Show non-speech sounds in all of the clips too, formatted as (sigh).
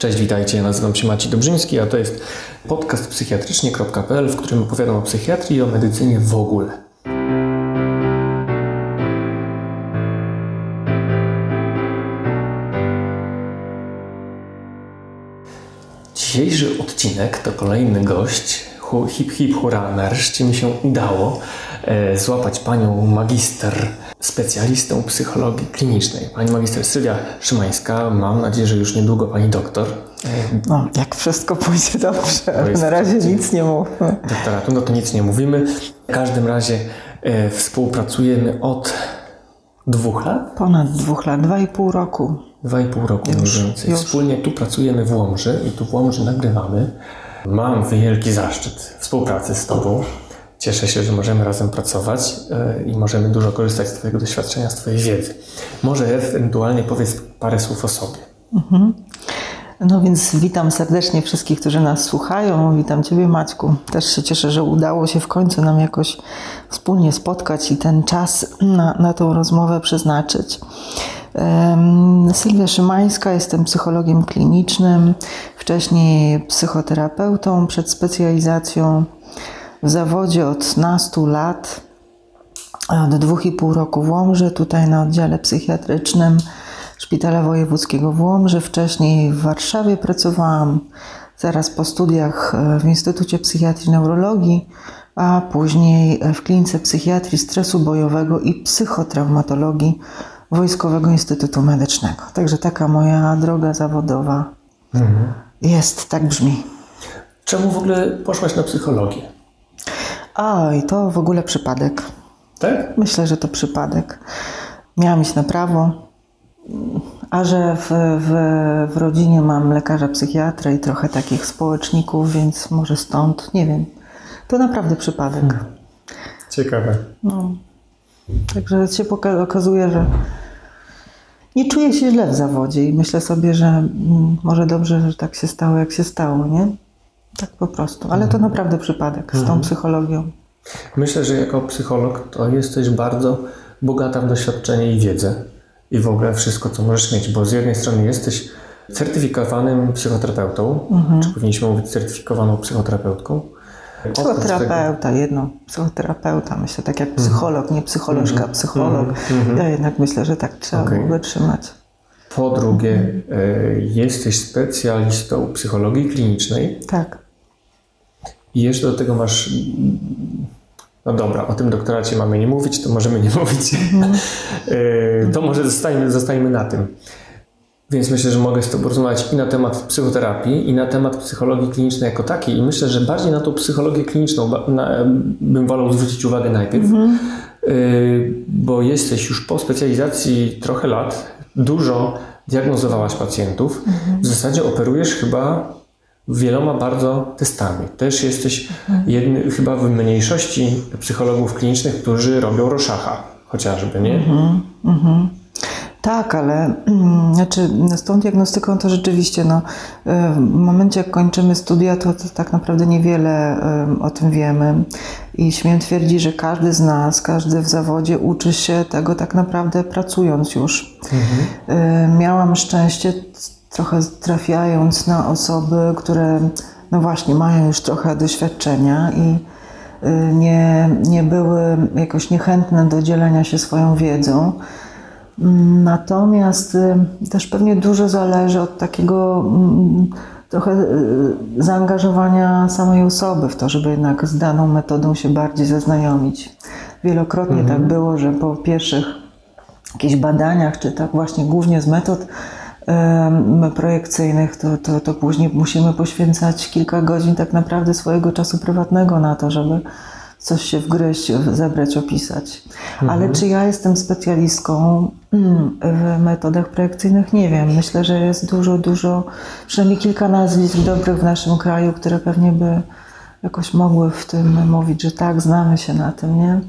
Cześć, witajcie, ja nazywam się Maciej Dobrzyński, a to jest podcast psychiatrycznie.pl, w którym opowiadam o psychiatrii i o medycynie w ogóle. Dzisiejszy odcinek to kolejny gość. Hip hip hura, nareszcie mi się udało e, złapać panią magister, specjalistę psychologii klinicznej. Pani magister Sylwia Szymańska, mam nadzieję, że już niedługo pani doktor. E, No, jak wszystko pójdzie dobrze, na razie nic nie mówmy. doktoratu, no to nic nie mówimy. W każdym razie e, współpracujemy od dwóch lat, Ponad dwóch lat, dwa i pół roku. dwa i pół roku mniej więcej. już. Wspólnie tu pracujemy w Łomży i tu w Łomży nagrywamy. Mam wielki zaszczyt współpracy z Tobą. Cieszę się, że możemy razem pracować e, i możemy dużo korzystać z Twojego doświadczenia, z Twojej wiedzy. Może ewentualnie powiedz parę słów o sobie. No więc witam serdecznie wszystkich, którzy nas słuchają. Witam Ciebie Maćku. Też się cieszę, że udało się w końcu nam jakoś wspólnie spotkać i ten czas na, na tą rozmowę przeznaczyć. Sylwia Szymańska, jestem psychologiem klinicznym, wcześniej psychoterapeutą przed specjalizacją w zawodzie od nastu lat. od dwóch i pół roku w Łomży, tutaj na oddziale psychiatrycznym Szpitala Wojewódzkiego w Łomży. Wcześniej w Warszawie pracowałam, zaraz po studiach e, w Instytucie Psychiatrii i Neurologii, a później w klinice psychiatrii stresu bojowego i psychotraumatologii Wojskowego Instytutu Medycznego. Także taka moja droga zawodowa jest, tak brzmi. Czemu w ogóle poszłaś na psychologię? Oj, to w ogóle przypadek. Tak? Myślę, że to przypadek. Miałam iść na prawo, a że w, w, w rodzinie mam lekarza psychiatrę i trochę takich społeczników, więc może stąd, nie wiem. To naprawdę przypadek. Ciekawe. No. Także się okazuje, że nie czuję się źle w zawodzie i myślę sobie, że mm, może dobrze, że tak się stało, jak się stało, nie? Tak po prostu. Ale to naprawdę przypadek z tą psychologią. Myślę, że jako psycholog to jesteś bardzo bogata w doświadczenie i wiedzę i w ogóle wszystko, co możesz mieć, bo z jednej strony jesteś certyfikowanym psychoterapeutą, czy powinniśmy mówić certyfikowaną psychoterapeutką. Psychoterapeuta, jedno. Psychoterapeuta, myślę, tak jak psycholog, nie psycholożka, psycholog. Ja jednak myślę, że tak trzeba Okej. byłoby trzymać. Po drugie, e, jesteś specjalistą psychologii klinicznej Tak. i jeszcze do tego masz. No dobra, o tym doktoracie mamy nie mówić, to możemy nie (laughs) mówić. E, to może zostańmy, zostańmy na tym. Więc myślę, że mogę z Tobą rozmawiać i na temat psychoterapii, i na temat psychologii klinicznej jako takiej. I myślę, że bardziej na tą psychologię kliniczną bym wolał zwrócić uwagę najpierw, Y, bo jesteś już po specjalizacji trochę lat, dużo diagnozowałaś pacjentów. W zasadzie operujesz chyba wieloma bardzo testami. Też jesteś jedny, chyba w mniejszości psychologów klinicznych, którzy robią Roszacha chociażby, nie? Tak, ale mm, znaczy, no z tą diagnostyką to rzeczywiście, no, w momencie jak kończymy studia, to, to tak naprawdę niewiele o tym wiemy. I śmiem twierdzić, że każdy z nas, każdy w zawodzie uczy się tego tak naprawdę pracując już. Y, Miałam szczęście, trochę trafiając na osoby, które, no właśnie, mają już trochę doświadczenia i y, nie, nie były jakoś niechętne do dzielenia się swoją wiedzą. Natomiast y, też pewnie dużo zależy od takiego mm, trochę y, zaangażowania samej osoby w to, żeby jednak z daną metodą się bardziej zaznajomić. Wielokrotnie tak było, że po pierwszych jakichś badaniach, czy tak właśnie głównie z metod projekcyjnych, to, to, to później musimy poświęcać kilka godzin tak naprawdę swojego czasu prywatnego na to, żeby coś się wgryźć, zebrać, opisać. Ale czy ja jestem specjalistką mm, w metodach projekcyjnych? Nie wiem. Myślę, że jest dużo, dużo, przynajmniej kilka nazwisk dobrych w naszym kraju, które pewnie by jakoś mogły w tym mówić, że tak, znamy się na tym, nie?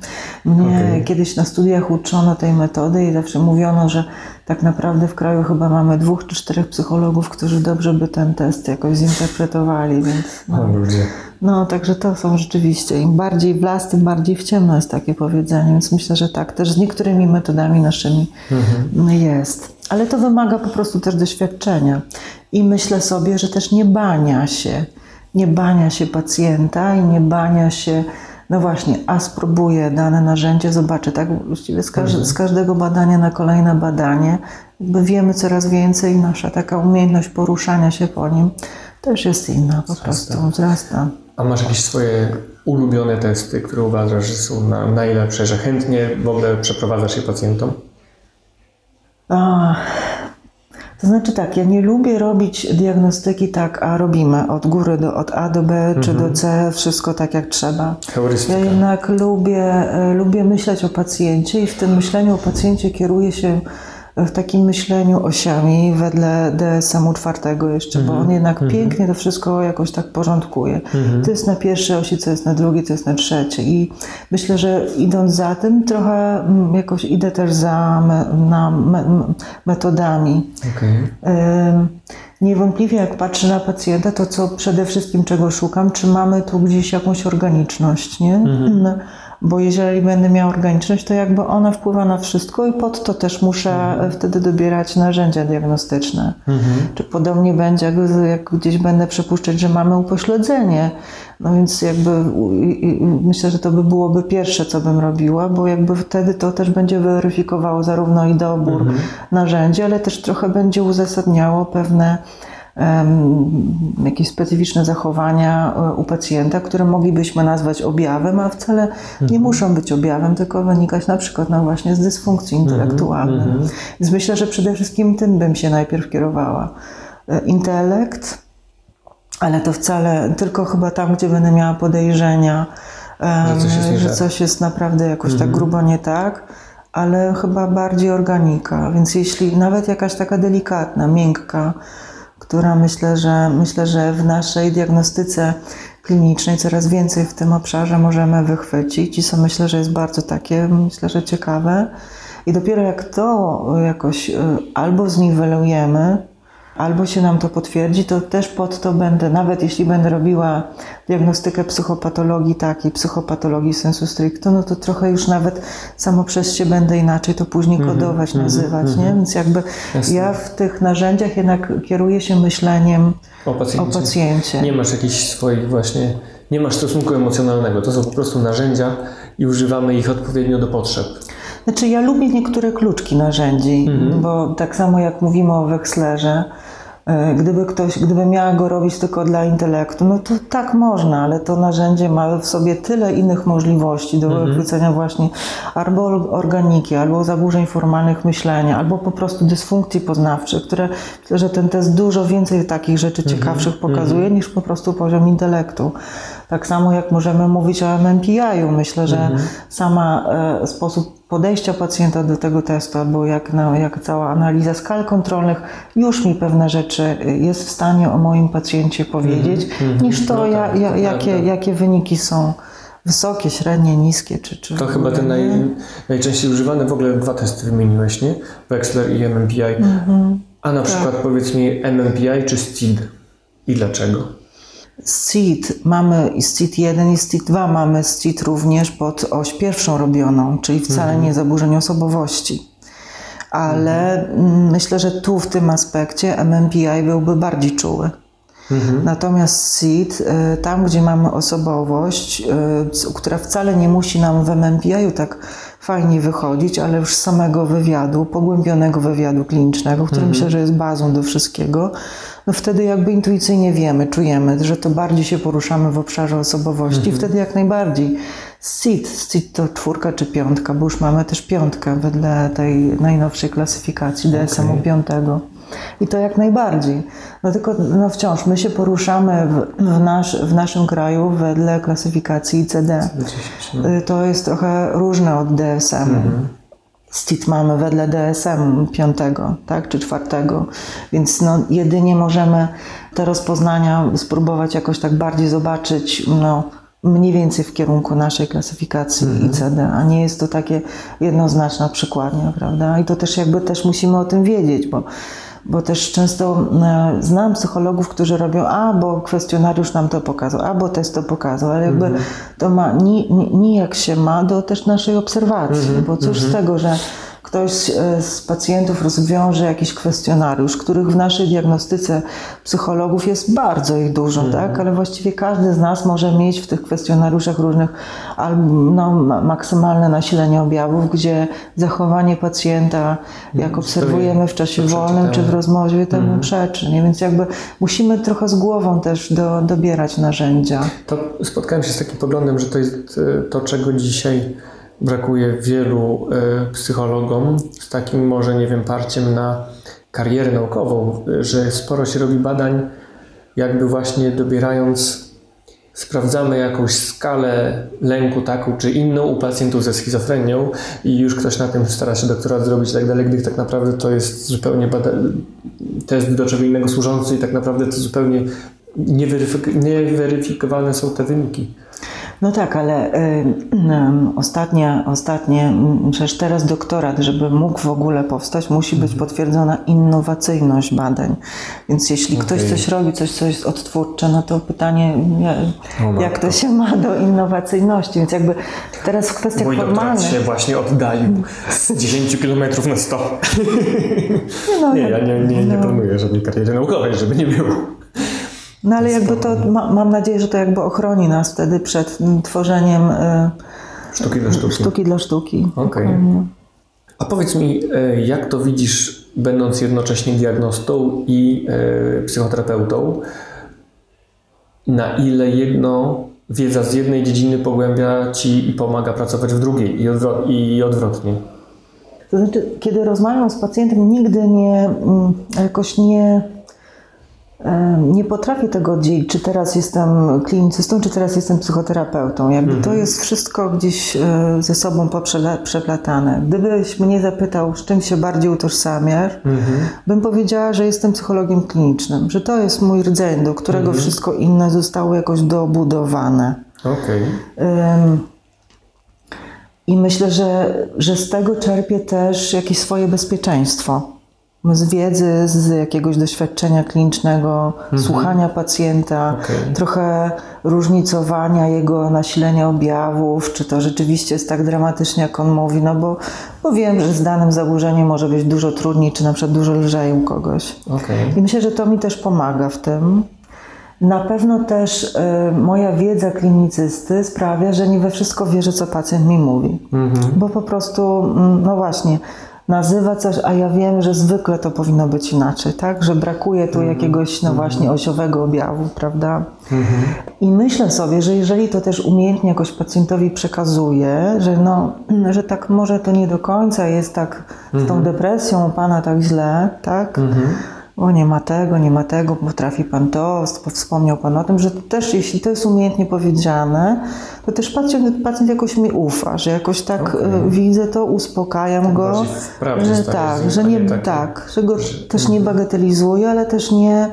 Mnie Okej. kiedyś na studiach uczono tej metody i zawsze mówiono, że tak naprawdę w kraju chyba mamy dwóch czy czterech psychologów, którzy dobrze by ten test jakoś zinterpretowali, więc no. No, także to są rzeczywiście. Im bardziej w las, tym bardziej w ciemno jest takie powiedzenie, więc myślę, że tak. Też z niektórymi metodami naszymi jest. ale to wymaga po prostu też doświadczenia. I myślę sobie, że też nie bania się, nie bania się pacjenta i nie bania się, no właśnie, a spróbuję dane narzędzie, zobaczę, tak właściwie z, każ z każdego badania na kolejne badanie, jakby wiemy coraz więcej, nasza taka umiejętność poruszania się po nim też jest inna, po prostu wzrasta. A masz jakieś swoje ulubione testy, które uważasz, że są na, najlepsze, że chętnie w ogóle przeprowadzasz je pacjentom? A, to znaczy tak, ja nie lubię robić diagnostyki tak, a robimy od góry do, od A do B czy do C, wszystko tak jak trzeba. Heurystyka. Ja jednak lubię, e, lubię myśleć o pacjencie i w tym myśleniu o pacjencie kieruję się w takim myśleniu osiami wedle DSM-u czwartego jeszcze, bo on jednak pięknie to wszystko jakoś tak porządkuje. To jest na pierwszej osi, co jest na drugiej, co jest na trzeciej. I myślę, że idąc za tym, trochę mm, jakoś idę też za me, na me, metodami. Okej. Ym, Niewątpliwie, jak patrzę na pacjenta, to co przede wszystkim czego szukam, czy mamy tu gdzieś jakąś organiczność, nie? Bo jeżeli będę miała organiczność, to jakby ona wpływa na wszystko i pod to też muszę e, wtedy dobierać narzędzia diagnostyczne. Czy podobnie będzie, jak, jak gdzieś będę przypuszczać, że mamy upośledzenie. No więc jakby myślę, że to by byłoby pierwsze, co bym robiła, bo jakby wtedy to też będzie weryfikowało zarówno i dobór narzędzi, ale też trochę będzie uzasadniało pewne jakieś specyficzne zachowania e, u pacjenta, które moglibyśmy nazwać objawem, a wcale nie muszą być objawem, tylko wynikać na przykład no właśnie z dysfunkcji intelektualnej. Więc myślę, że przede wszystkim tym bym się najpierw kierowała. E, Intelekt, ale to wcale tylko chyba tam, gdzie będę miała podejrzenia, em, coś jest że tak. coś jest naprawdę jakoś tak grubo nie tak, ale chyba bardziej organika. Więc jeśli nawet jakaś taka delikatna, miękka, która myślę, że myślę, że w naszej diagnostyce klinicznej coraz więcej w tym obszarze możemy wychwycić i co myślę, że jest bardzo takie, myślę, że ciekawe. I dopiero jak to jakoś y, albo zniwelujemy, albo się nam to potwierdzi, to też pod to będę, nawet jeśli będę robiła diagnostykę psychopatologii takiej, psychopatologii sensu stricto, no to trochę już nawet samo przez się będę inaczej to później kodować, nazywać, nie? Więc jakby Jasne. ja w tych narzędziach jednak kieruję się myśleniem O pacjencie. o pacjencie. Nie masz jakichś swoich właśnie, nie masz stosunku emocjonalnego. To są po prostu narzędzia i używamy ich odpowiednio do potrzeb. Znaczy ja lubię niektóre kluczki narzędzi, bo tak samo jak mówimy o Wexlerze, e, gdyby ktoś, gdyby miała go robić tylko dla intelektu, no to tak można, ale to narzędzie ma w sobie tyle innych możliwości do wychwycenia właśnie albo organiki, albo zaburzeń formalnych myślenia, albo po prostu dysfunkcji poznawczych, które myślę, że ten test dużo więcej takich rzeczy ciekawszych pokazuje niż po prostu poziom intelektu. Tak samo jak możemy mówić o MMPI-u. Myślę, że sama e, sposób podejścia pacjenta do tego testu, albo jak, no, jak cała analiza skal kontrolnych, już mi pewne rzeczy jest w stanie o moim pacjencie powiedzieć, niż to, No ja, tak, ja, to jakie, prawda. jakie wyniki są wysokie, średnie, niskie, czy... czy To chyba te naj, najczęściej używane w ogóle dwa testy wymieniłeś, nie? Wexler i MMPI. A na przykład powiedz mi MMPI czy STID? I dlaczego? SCIT mamy i SCIT 1 i SCIT 2 mamy. SCIT również pod oś pierwszą robioną, czyli wcale nie zaburzeń osobowości. Ale mm, myślę, że tu w tym aspekcie MMPI byłby bardziej czuły. Natomiast SID, y, tam gdzie mamy osobowość, y, która wcale nie musi nam w MMPI tak fajnie wychodzić, ale już z samego wywiadu, pogłębionego wywiadu klinicznego, który myślę, że jest bazą do wszystkiego, no wtedy jakby intuicyjnie wiemy, czujemy, że to bardziej się poruszamy w obszarze osobowości, wtedy jak najbardziej. SID, SID to czwórka czy piątka, bo już mamy też piątkę wedle tej najnowszej klasyfikacji DSM-u piątego. I to jak najbardziej. No tylko no wciąż my się poruszamy w, w, nasz, w naszym kraju wedle klasyfikacji ICD. Y, To jest trochę różne od DSM. STIT mamy wedle DSM piątego, tak, czy czwartego, więc no, jedynie możemy te rozpoznania spróbować jakoś tak bardziej zobaczyć, no, mniej więcej w kierunku naszej klasyfikacji ICD, a nie jest to takie jednoznaczna przykładnia, prawda? I to też jakby też musimy o tym wiedzieć, bo bo też często e, znam psychologów, którzy robią, a bo kwestionariusz nam to pokazał, a bo test to pokazał, ale jakby to ma ni, ni, nijak się ma do też naszej obserwacji, bo cóż z tego, że ktoś e, z pacjentów rozwiąże jakiś kwestionariusz, których w naszej diagnostyce psychologów jest bardzo ich dużo, Mhm. tak? ale właściwie każdy z nas może mieć w tych kwestionariuszach różnych no, ma- maksymalne nasilenie objawów, gdzie zachowanie pacjenta, jak obserwujemy w czasie wolnym czy w rozmowie, temu przeczy. Nie? Więc jakby musimy trochę z głową też do, dobierać narzędzia. To spotkałem się z takim poglądem, że to jest e, to, czego dzisiaj brakuje wielu e, psychologom, z takim może, nie wiem, parciem na karierę naukową, e, że sporo się robi badań, jakby właśnie dobierając, sprawdzamy jakąś skalę lęku taką czy inną u pacjentów ze schizofrenią i już ktoś na tym stara się doktorat zrobić i tak dalej, gdy tak naprawdę to jest zupełnie bada- test do czego innego służący i tak naprawdę to zupełnie nieweryfik- nieweryfikowane są te wyniki. No tak, ale y, y, ostatnie, ostatnie, przecież teraz doktorat, żeby mógł w ogóle powstać, musi być potwierdzona innowacyjność badań. Więc jeśli ktoś Okej. coś robi, coś, co jest odtwórcze, no to pytanie, O jak, to się ma do innowacyjności. Więc jakby teraz w kwestiach Mój doktorat formalnych... się właśnie oddalił z 10 km na 100. No, Nie, ja nie, nie, nie planuję żadnej kariery naukowej, żeby nie było. No ale jakby to, ma, mam nadzieję, że to jakby ochroni nas wtedy przed mm, tworzeniem y, Sztuki dla sztuki. sztuki dla sztuki. Okej. A powiedz mi, e, jak to widzisz, będąc jednocześnie diagnostą i e, psychoterapeutą, na ile jedno, wiedza z jednej dziedziny pogłębia ci i pomaga pracować w drugiej i, i odwrotnie? To znaczy, kiedy rozmawiam z pacjentem, nigdy nie, mm, jakoś nie, nie potrafię tego oddzielić, czy teraz jestem klinicystą, czy teraz jestem psychoterapeutą. Jakby to jest wszystko gdzieś e, ze sobą przeplatane. Gdybyś mnie zapytał, z czym się bardziej utożsamiasz, bym powiedziała, że jestem psychologiem klinicznym, że to jest mój rdzeń, do którego wszystko inne zostało jakoś dobudowane. Okej. Ym, I myślę, że, że z tego czerpię też jakieś swoje bezpieczeństwo. Z wiedzy, z jakiegoś doświadczenia klinicznego, słuchania pacjenta, Okej. trochę różnicowania jego nasilenia objawów, czy to rzeczywiście jest tak dramatycznie, jak on mówi, no bo, bo wiem, że z danym zaburzeniem może być dużo trudniej, czy na przykład dużo lżej u kogoś. Okej. I myślę, że to mi też pomaga w tym. Na pewno też y, moja wiedza klinicysty sprawia, że nie we wszystko wierzę, co pacjent mi mówi. Bo po prostu, mm, no właśnie, nazywa coś, a ja wiem, że zwykle to powinno być inaczej, tak? Że brakuje tu jakiegoś, no właśnie, osiowego objawu, prawda? I myślę sobie, że jeżeli to też umiejętnie jakoś pacjentowi przekazuję, że no, (clears throat) że tak może to nie do końca jest tak z tą depresją u Pana tak źle, tak? O, nie ma tego, nie ma tego, potrafi Pan to, wspomniał Pan o tym, że też, jeśli to jest umiejętnie powiedziane, to też pacjent, pacjent jakoś mi ufa, że jakoś tak e, widzę to, uspokajam go, bardziej w prawdzie że tak, że nie, takie- tak, że go też nie bagatelizuję, ale też nie,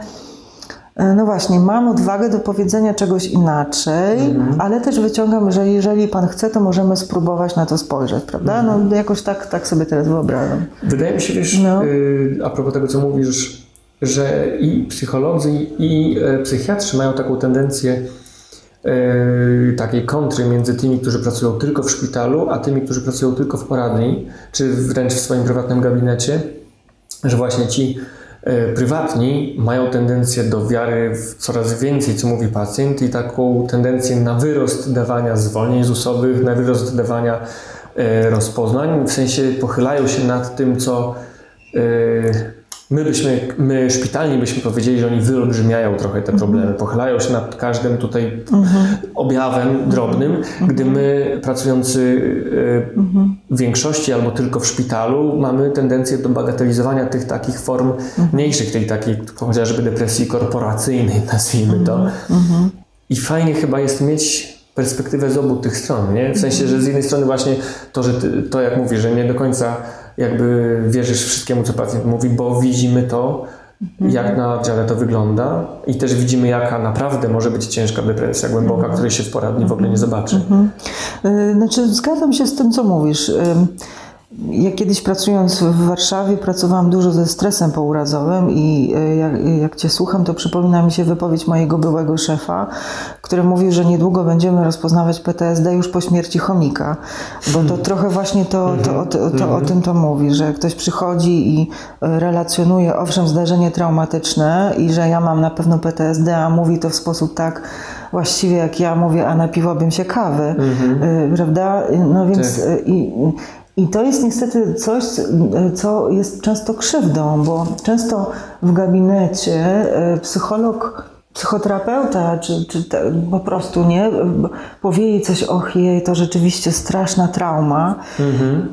E, No właśnie, mam odwagę do powiedzenia czegoś inaczej, Mhm. ale też wyciągam, że jeżeli pan chce, to możemy spróbować na to spojrzeć, prawda? Mhm. No jakoś tak, tak sobie teraz wyobrażam. Wydaje mi się, wiesz, No. y, a propos tego, co mówisz, że i psycholodzy, i e, psychiatrzy mają taką tendencję e, takiej kontry między tymi, którzy pracują tylko w szpitalu, a tymi, którzy pracują tylko w poradni, czy wręcz w swoim prywatnym gabinecie, że właśnie ci e, prywatni mają tendencję do wiary w coraz więcej, co mówi pacjent i taką tendencję na wyrost dawania zwolnień ZUS-owych, na wyrost dawania rozpoznań, w sensie pochylają się nad tym, co my byśmy, my szpitalni byśmy powiedzieli, że oni wyolbrzymiają trochę te problemy, pochylają się nad każdym tutaj objawem drobnym, gdy my pracujący e, w większości albo tylko w szpitalu mamy tendencję do bagatelizowania tych takich form mniejszych, tej takiej chociażby depresji korporacyjnej, (laughs) nazwijmy to. I fajnie chyba jest mieć perspektywę z obu tych stron, nie? W sensie, że z jednej strony właśnie to, że ty, to jak mówisz, że nie do końca jakby wierzysz wszystkiemu, co pacjent mówi, bo widzimy to, jak na dziale to wygląda i też widzimy, jaka naprawdę może być ciężka depresja głęboka, której się w poradni w ogóle nie zobaczy. Y, Znaczy, zgadzam się z tym, co mówisz. Ja kiedyś pracując w Warszawie, pracowałam dużo ze stresem pourazowym i e, jak, jak Cię słucham, to przypomina mi się wypowiedź mojego byłego szefa, który mówił, że niedługo będziemy rozpoznawać PTSD już po śmierci chomika, bo to trochę właśnie to, to, to, to, o tym to mówi, że ktoś przychodzi i e, relacjonuje, owszem, zdarzenie traumatyczne i że ja mam na pewno PTSD, a mówi to w sposób tak właściwie jak ja mówię, a napiłabym się kawy, y, prawda? No więc Tak. i, i to jest niestety coś, co jest często krzywdą, bo często w gabinecie y, psycholog, psychoterapeuta, czy, czy te, po prostu nie, powie jej coś, och jej, to rzeczywiście straszna trauma.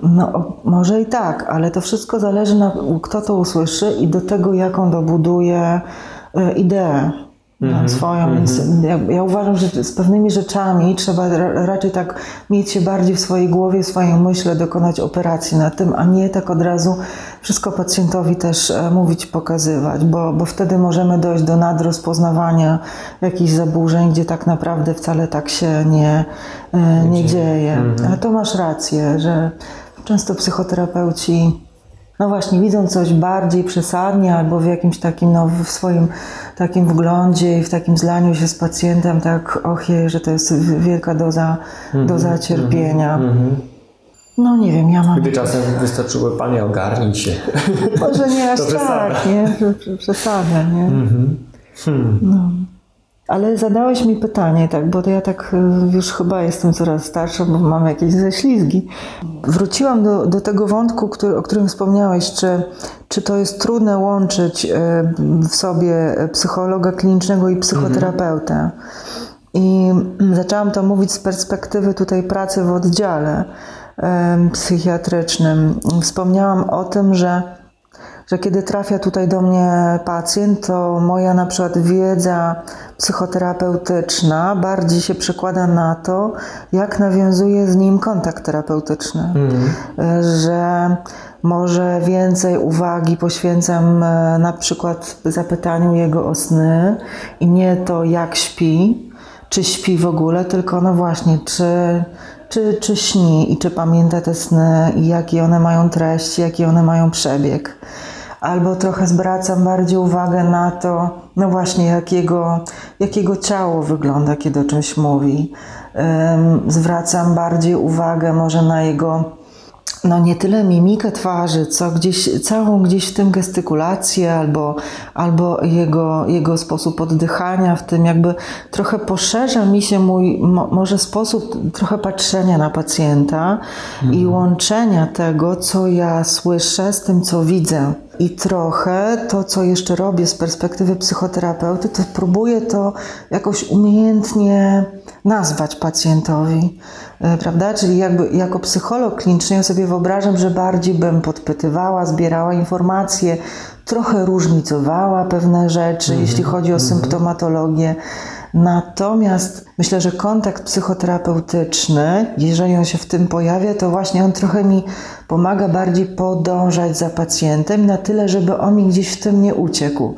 No o- może i tak, ale to wszystko zależy na kto to usłyszy i do tego, jaką dobuduje y, ideę Mhm, swoją. Więc ja, ja uważam, że z pewnymi rzeczami trzeba ra, raczej tak mieć się bardziej w swojej głowie, w swoim myśle, dokonać operacji na tym, a nie tak od razu wszystko pacjentowi też e, mówić, pokazywać, bo, bo wtedy możemy dojść do nadrozpoznawania jakichś zaburzeń, gdzie tak naprawdę wcale tak się nie, e, nie dzieje. Ale to masz rację, że często psychoterapeuci no właśnie, widzą coś bardziej przesadnie albo w jakimś takim, no w swoim takim wglądzie i w takim zlaniu się z pacjentem, tak och jej, że to jest wielka doza, doza cierpienia. No nie wiem, ja mam... Gdy czasem wystarczyło, panie ogarnij się. Może nie aż (laughs) tak, nie? Prze- prze- Przesada, nie? No. Ale zadałeś mi pytanie, tak, bo ja tak y, już chyba jestem coraz starsza, bo mam jakieś ześlizgi. Wróciłam do, do tego wątku, który, o którym wspomniałeś, czy, czy to jest trudne łączyć y, w sobie psychologa klinicznego i psychoterapeutę. I zaczęłam to mówić z perspektywy tutaj pracy w oddziale em, psychiatrycznym. Wspomniałam o tym, że że kiedy trafia tutaj do mnie pacjent, to moja na przykład wiedza psychoterapeutyczna bardziej się przekłada na to, jak nawiązuję z nim kontakt terapeutyczny. Że może więcej uwagi poświęcam e, na przykład zapytaniu jego o sny i nie to jak śpi, czy śpi w ogóle, tylko no właśnie, czy, czy, czy śni i czy pamięta te sny i jakie one mają treści, jaki one mają przebieg. Albo trochę zwracam bardziej uwagę na to, no właśnie, jak jego, jak jego ciało wygląda, kiedy o czymś mówi. Zwracam bardziej uwagę może na jego no nie tyle mimikę twarzy, co gdzieś, całą gdzieś w tym gestykulację albo, albo jego, jego sposób oddychania, w tym jakby trochę poszerza mi się mój mo, może sposób trochę patrzenia na pacjenta i łączenia tego, co ja słyszę z tym, co widzę. I trochę to, co jeszcze robię z perspektywy psychoterapeuty, to próbuję to jakoś umiejętnie nazwać pacjentowi, e, prawda? Czyli jakby jako psycholog kliniczny ja sobie wyobrażam, że bardziej bym podpytywała, zbierała informacje, trochę różnicowała pewne rzeczy, jeśli chodzi o symptomatologię. Natomiast myślę, że kontakt psychoterapeutyczny, jeżeli on się w tym pojawia, to właśnie on trochę mi pomaga bardziej podążać za pacjentem na tyle, żeby on mi gdzieś w tym nie uciekł,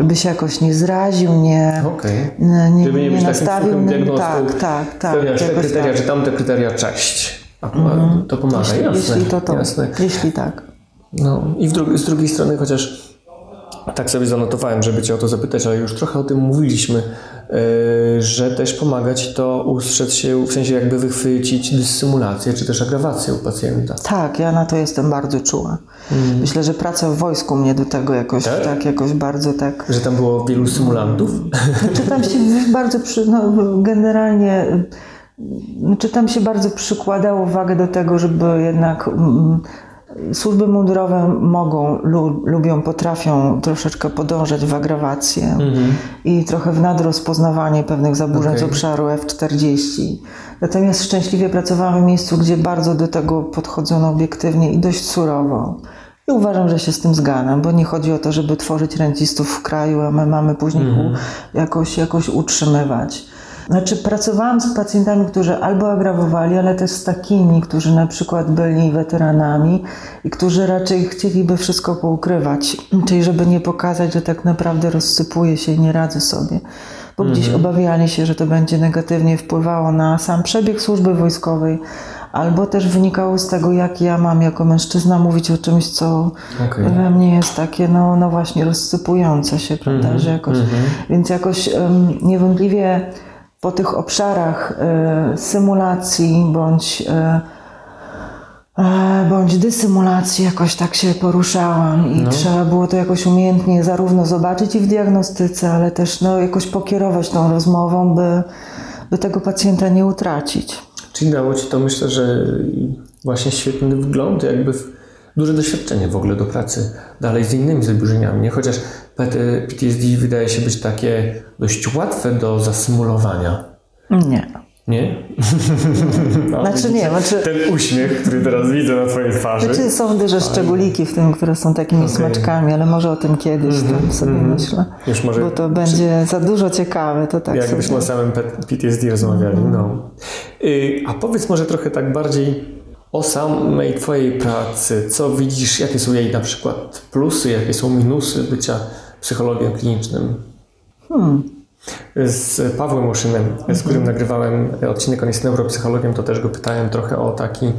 żeby się jakoś nie zraził, nie, Okej. nie, nie, Żeby nie takim nastawił. Tak, tak, tak. Spełniasz te jakoś kryteria, tak. czy tamte kryteria, cześć. A to pomaga, Jeśli, jasne. jeśli to to, jasne. jeśli tak. No i dru- z drugiej strony, chociaż tak sobie zanotowałem, żeby Cię o to zapytać, ale już trochę o tym mówiliśmy, że też pomaga Ci to ustrzec się, w sensie jakby wychwycić dysymulację, czy też agrawację u pacjenta. Tak, ja na to jestem bardzo czuła. Myślę, że praca w wojsku mnie do tego jakoś Tak? tak, jakoś bardzo tak Że tam było wielu symulantów. (laughs) Czy tam się bardzo, przy, no, generalnie, czy tam się bardzo przykładało uwagę do tego, żeby jednak mm, służby mundurowe mogą, lu, lubią, potrafią troszeczkę podążać w agrawację i trochę w nadrozpoznawanie pewnych zaburzeń z Okej. obszaru F40. Natomiast szczęśliwie pracowałam w miejscu, gdzie bardzo do tego podchodzono obiektywnie i dość surowo. I uważam, że się z tym zgadzam, bo nie chodzi o to, żeby tworzyć rencistów w kraju, a my mamy później Mhm. jakoś, jakoś utrzymywać. Znaczy, pracowałam z pacjentami, którzy albo agrawowali, ale też z takimi, którzy na przykład byli weteranami i którzy raczej chcieliby wszystko poukrywać, czyli żeby nie pokazać, że tak naprawdę rozsypuje się i nie radzę sobie. Bo gdzieś obawiali się, że to będzie negatywnie wpływało na sam przebieg służby wojskowej, albo też wynikało z tego, jak ja mam jako mężczyzna mówić o czymś, co Okej. we mnie jest takie, no, no właśnie, rozsypujące się, prawda, że jakoś, więc jakoś em, niewątpliwie po tych obszarach e, symulacji bądź e, e, bądź dysymulacji jakoś tak się poruszałam i trzeba było to jakoś umiejętnie zarówno zobaczyć i w diagnostyce, ale też no, jakoś pokierować tą rozmową, by, by tego pacjenta nie utracić. Czyli dało Ci to, myślę, że właśnie świetny wgląd, jakby duże doświadczenie w ogóle do pracy dalej z innymi zaburzeniami, nie? Chociaż PTSD wydaje się być takie dość łatwe do zasymulowania, Nie. nie? (laughs) No, Znaczy nie, znaczy, Ten uśmiech, który teraz widzę na Twojej twarzy. znaczy są duże szczególiki w tym, które są takimi smaczkami, ale może o tym kiedyś tam sobie myślę. Już może Bo to będzie za dużo ciekawe, to tak jakbyśmy sobie. o samym PTSD rozmawiali. No. Y, A powiedz może trochę tak bardziej o samej Twojej pracy. Co widzisz, jakie są jej na przykład plusy, jakie są minusy bycia psychologiem klinicznym? Z Pawłem Łoszynem, z którym nagrywałem odcinek, on jest neuropsychologiem, to też go pytałem trochę o taki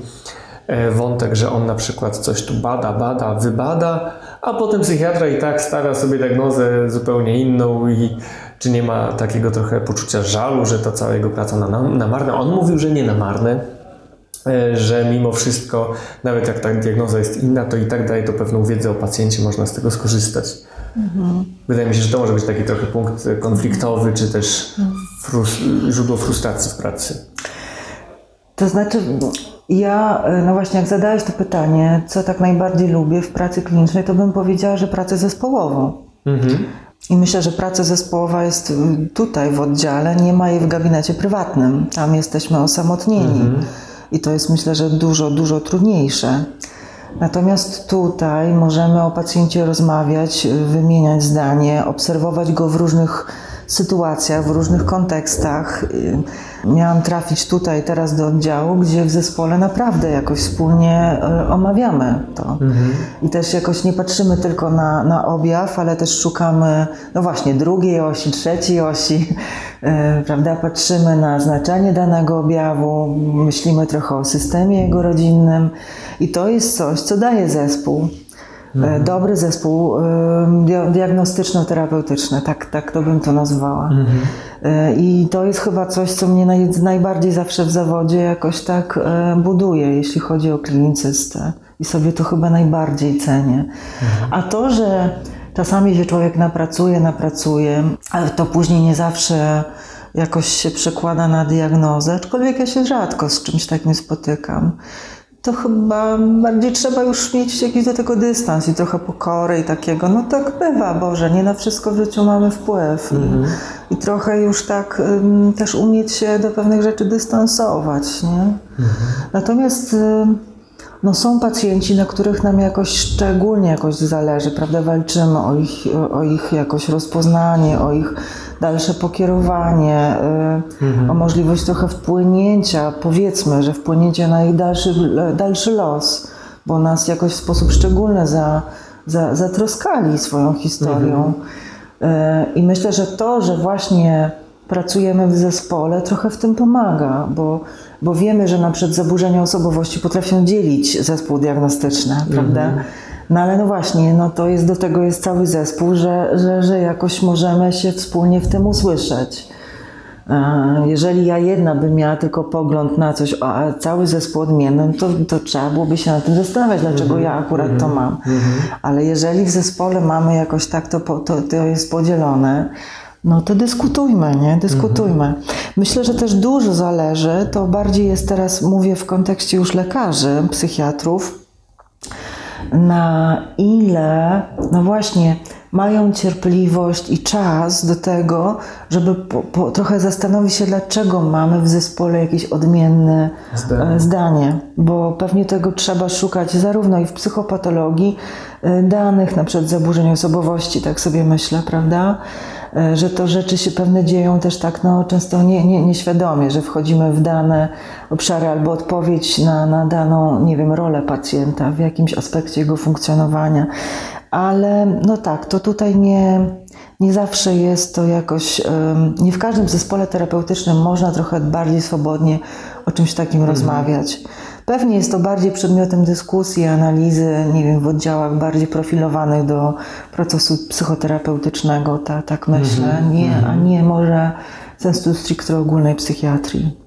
e, wątek, że on na przykład coś tu bada, bada, wybada, a potem psychiatra i tak stawia sobie diagnozę zupełnie inną i czy nie ma takiego trochę poczucia żalu, że ta cała jego praca na, na, na marne. On mówił, że nie na marne, e, że mimo wszystko, nawet jak ta diagnoza jest inna, to i tak daje to pewną wiedzę o pacjencie, można z tego skorzystać. Wydaje mi się, że to może być taki trochę punkt konfliktowy, czy też frus źródło frustracji w pracy. To znaczy, ja, no właśnie, jak zadałeś to pytanie, co tak najbardziej lubię w pracy klinicznej, to bym powiedziała, że pracę zespołową. I myślę, że praca zespołowa jest tutaj w oddziale, nie ma jej w gabinecie prywatnym. Tam jesteśmy osamotnieni. I to jest myślę, że dużo, dużo trudniejsze. Natomiast tutaj możemy o pacjencie rozmawiać, wymieniać zdanie, obserwować go w różnych sytuacjach, w różnych kontekstach. Y, Miałam trafić tutaj teraz do oddziału, gdzie w zespole naprawdę jakoś wspólnie y, omawiamy to. I też jakoś nie patrzymy tylko na, na objaw, ale też szukamy, no właśnie, drugiej osi, trzeciej osi, (laughs) y, prawda? Patrzymy na znaczenie danego objawu, myślimy trochę o systemie jego rodzinnym i to jest coś, co daje zespół. E, Dobry zespół dia- diagnostyczno-terapeutyczny, tak, tak to bym to nazwała. E, I to jest chyba coś, co mnie naj, najbardziej zawsze w zawodzie jakoś tak e, buduje, jeśli chodzi o klinicystę. I sobie to chyba najbardziej cenię. A to, że czasami się człowiek napracuje, napracuje, ale to później nie zawsze jakoś się przekłada na diagnozę, aczkolwiek ja się rzadko z czymś takim spotykam to chyba bardziej trzeba już mieć jakiś do tego dystans i trochę pokory i takiego, no tak bywa, Boże, nie na wszystko w życiu mamy wpływ i, i trochę już tak ym, też umieć się do pewnych rzeczy dystansować, nie? Natomiast ym, no są pacjenci, na których nam jakoś szczególnie jakoś zależy, prawda? Walczymy o ich, o ich jakoś rozpoznanie, o ich dalsze pokierowanie, y, o możliwość trochę wpłynięcia, powiedzmy, że wpłynięcie na ich dalszy, dalszy los, bo nas jakoś w sposób szczególny za, za, zatroskali swoją historią. Y, I myślę, że to, że właśnie pracujemy w zespole, trochę w tym pomaga, bo, bo wiemy, że na przykład zaburzenia osobowości potrafią dzielić zespół diagnostyczny, prawda? No ale no właśnie, no to jest do tego jest cały zespół, że, że, że jakoś możemy się wspólnie w tym usłyszeć. E, Jeżeli ja jedna bym miała tylko pogląd na coś, a cały zespół odmienny, to, to trzeba byłoby się nad tym zastanawiać, dlaczego ja akurat to mam. Ale jeżeli w zespole mamy jakoś tak, to, to, to jest podzielone, no to dyskutujmy, nie? Dyskutujmy. Myślę, że też dużo zależy, to bardziej jest teraz, mówię w kontekście już lekarzy, psychiatrów, na ile, no właśnie, mają cierpliwość i czas do tego, żeby po, po, trochę zastanowić się, dlaczego mamy w zespole jakieś odmienne Zdanie. e, zdanie, bo pewnie tego trzeba szukać zarówno i w psychopatologii e, danych, na przykład zaburzeń osobowości, tak sobie myślę, prawda? E, Że to rzeczy się pewne dzieją też tak no, często nie, nie, nieświadomie, że wchodzimy w dane obszary albo odpowiedź na, na daną, nie wiem, rolę pacjenta w jakimś aspekcie jego funkcjonowania. Ale no tak, to tutaj nie, nie zawsze jest to jakoś, nie w każdym zespole terapeutycznym można trochę bardziej swobodnie o czymś takim rozmawiać. Pewnie jest to bardziej przedmiotem dyskusji, analizy, nie wiem, w oddziałach bardziej profilowanych do procesu psychoterapeutycznego, ta, tak myślę, nie, a nie może sensu stricte ogólnej psychiatrii.